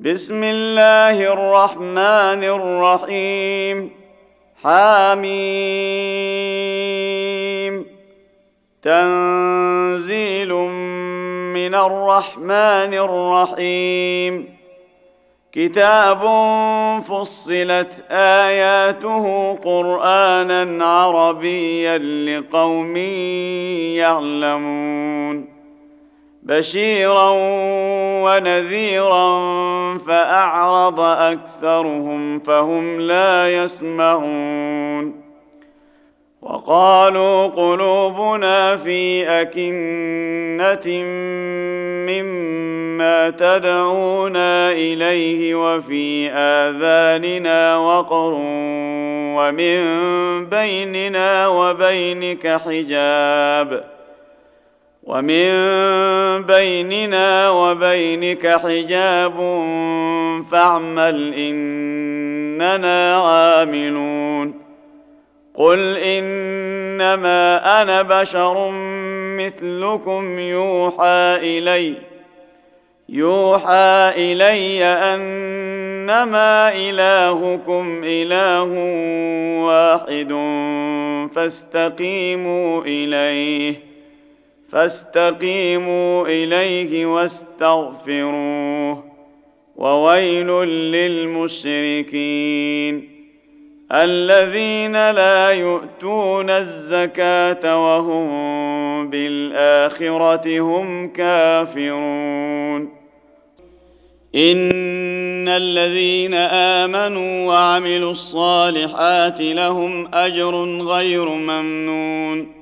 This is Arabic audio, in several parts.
بسم الله الرحمن الرحيم. حاميم تنزيل من الرحمن الرحيم. كتاب فصلت آياته قرآنا عربيا لقوم يعلمون. بشيرا ونذيرا فاعرض اكثرهم فهم لا يسمعون وقالوا قلوبنا في اكنه مما تدعونا اليه وفي اذاننا وقر ومن بيننا وبينك حجاب ومن بيننا وبينك حجاب فاعمل إننا عاملون. قل إنما أنا بشر مثلكم يوحى إلي يوحى إلي أنما إلهكم إله واحد فاستقيموا إليه. فاستقيموا إليه واستغفروه وويل للمشركين الذين لا يؤتون الزكاة وهم بالآخرة هم كافرون إن الذين آمنوا وعملوا الصالحات لهم أجر غير ممنون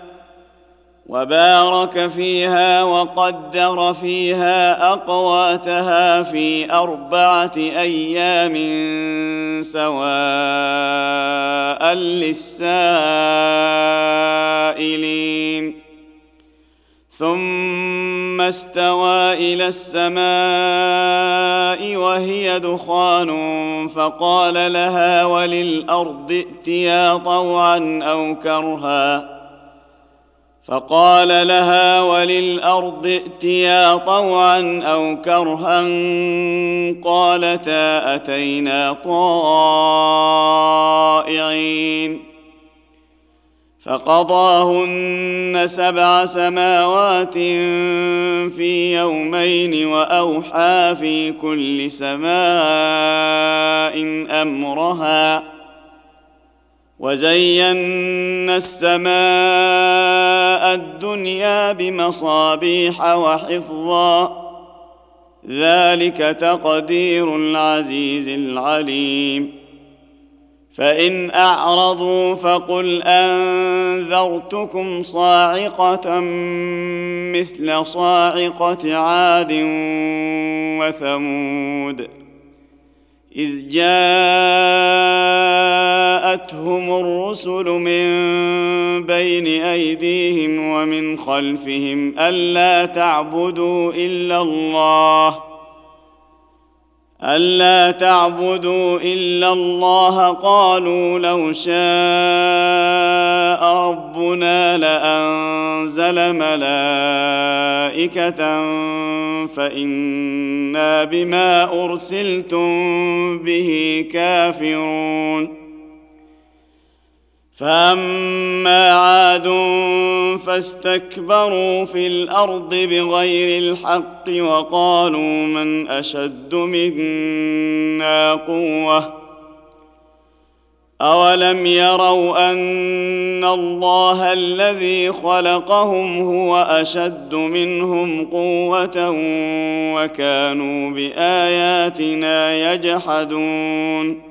وبارك فيها وقدر فيها أقواتها في أربعة أيام سواء للسائلين. ثم استوى إلى السماء وهي دخان فقال لها وللأرض ائتيا طوعا أو كرها. فقال لها وللأرض ائتيا طوعا أو كرها قالتا أتينا طائعين. فقضاهن سبع سماوات في يومين وأوحى في كل سماء أمرها وزينا السماء الدنيا بمصابيح وحفظا. ذلك تقدير العزيز العليم. فإن أعرضوا فقل أنذرتكم صاعقة مثل صاعقة عاد وثمود. إذ جاءتهم الرسل من بين أيديهم ومن خلفهم ألا تعبدوا إلا الله ألا تعبدوا إلا الله قالوا لو شاء ربنا لأنزل ملائكة فإنا بما أرسلتم به كافرون فاما عاد فاستكبروا في الأرض بغير الحق وقالوا من اشد منا قوه اولم يروا ان الله الذي خلقهم هو اشد منهم قوه وكانوا باياتنا يجحدون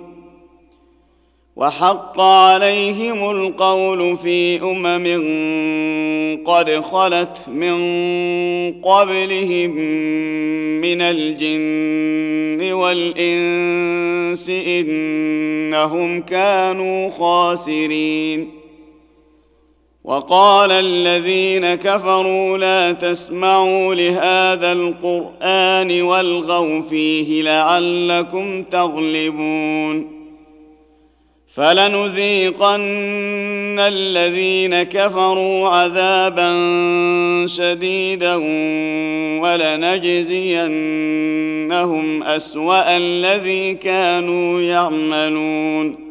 وحق عليهم القول في أمم قد خلت من قبلهم من الجن والإنس إنهم كانوا خاسرين. وقال الذين كفروا لا تسمعوا لهذا القرآن والغوا فيه لعلكم تغلبون. فلنذيقن الذين كفروا عذابا شديدا ولنجزينهم أسوأ الذي كانوا يعملون.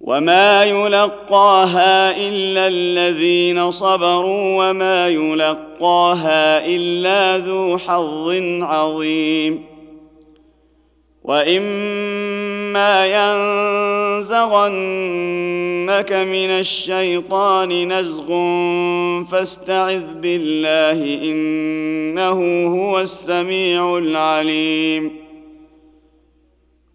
وما يلقاها الا الذين صبروا وما يلقاها الا ذو حظ عظيم واما ينزغنك من الشيطان نزغ فاستعذ بالله انه هو السميع العليم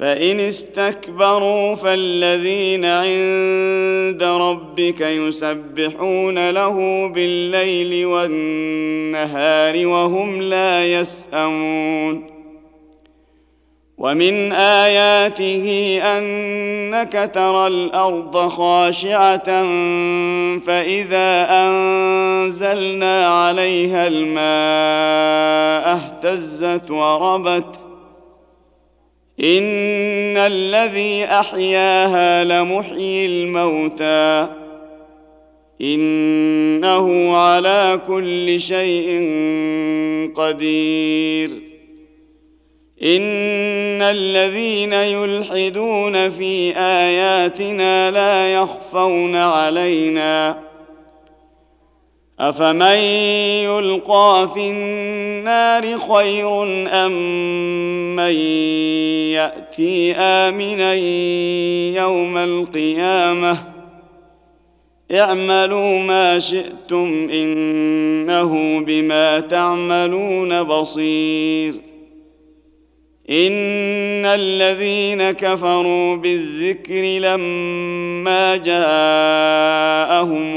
فإن استكبروا فالذين عند ربك يسبحون له بالليل والنهار وهم لا يسأمون ومن آياته أنك ترى الأرض خاشعة فإذا أنزلنا عليها الماء اهتزت وربت ان الذي احياها لمحيي الموتى انه على كل شيء قدير ان الذين يلحدون في اياتنا لا يخفون علينا افمن يلقى في النار خير ام من ياتي امنا يوم القيامه اعملوا ما شئتم انه بما تعملون بصير ان الذين كفروا بالذكر لما جاءهم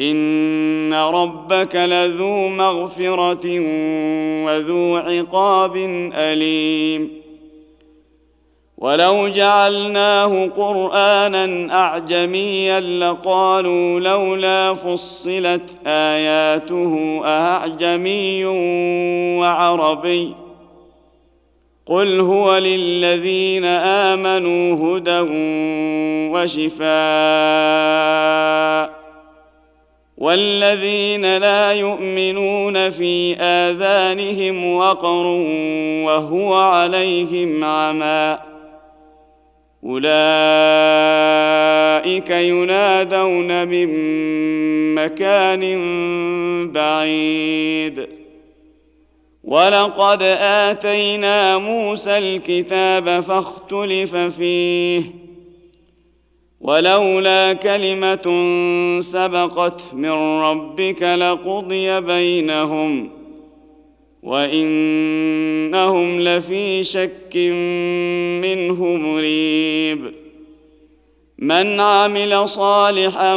ان ربك لذو مغفره وذو عقاب اليم ولو جعلناه قرانا اعجميا لقالوا لولا فصلت اياته اعجمي وعربي قل هو للذين امنوا هدى وشفاء والذين لا يؤمنون في آذانهم وقر وهو عليهم عمى. أولئك ينادون من مكان بعيد. ولقد آتينا موسى الكتاب فاختلف فيه. ولولا كلمة سبقت من ربك لقضي بينهم وإنهم لفي شك منه مريب. من عمل صالحا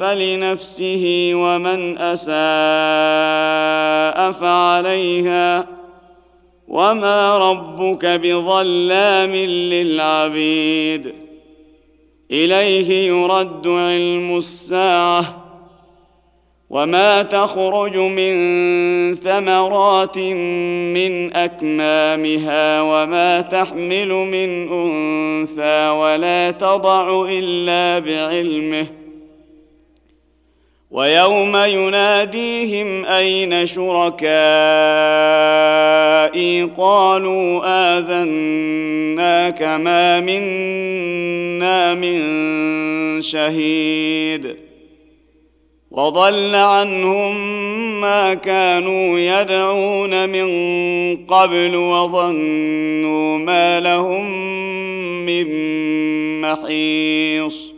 فلنفسه ومن أساء فعليها. وما ربك بظلام للعبيد. إليه يرد علم الساعة وما تخرج من ثمرات من أكمامها وما تحمل من أنثى ولا تضع إلا بعلمه ويوم يناديهم أين شركائي؟ قالوا اذناك ما منا من شهيد. وضل عنهم ما كانوا يدعون من قبل وظنوا ما لهم من محيص.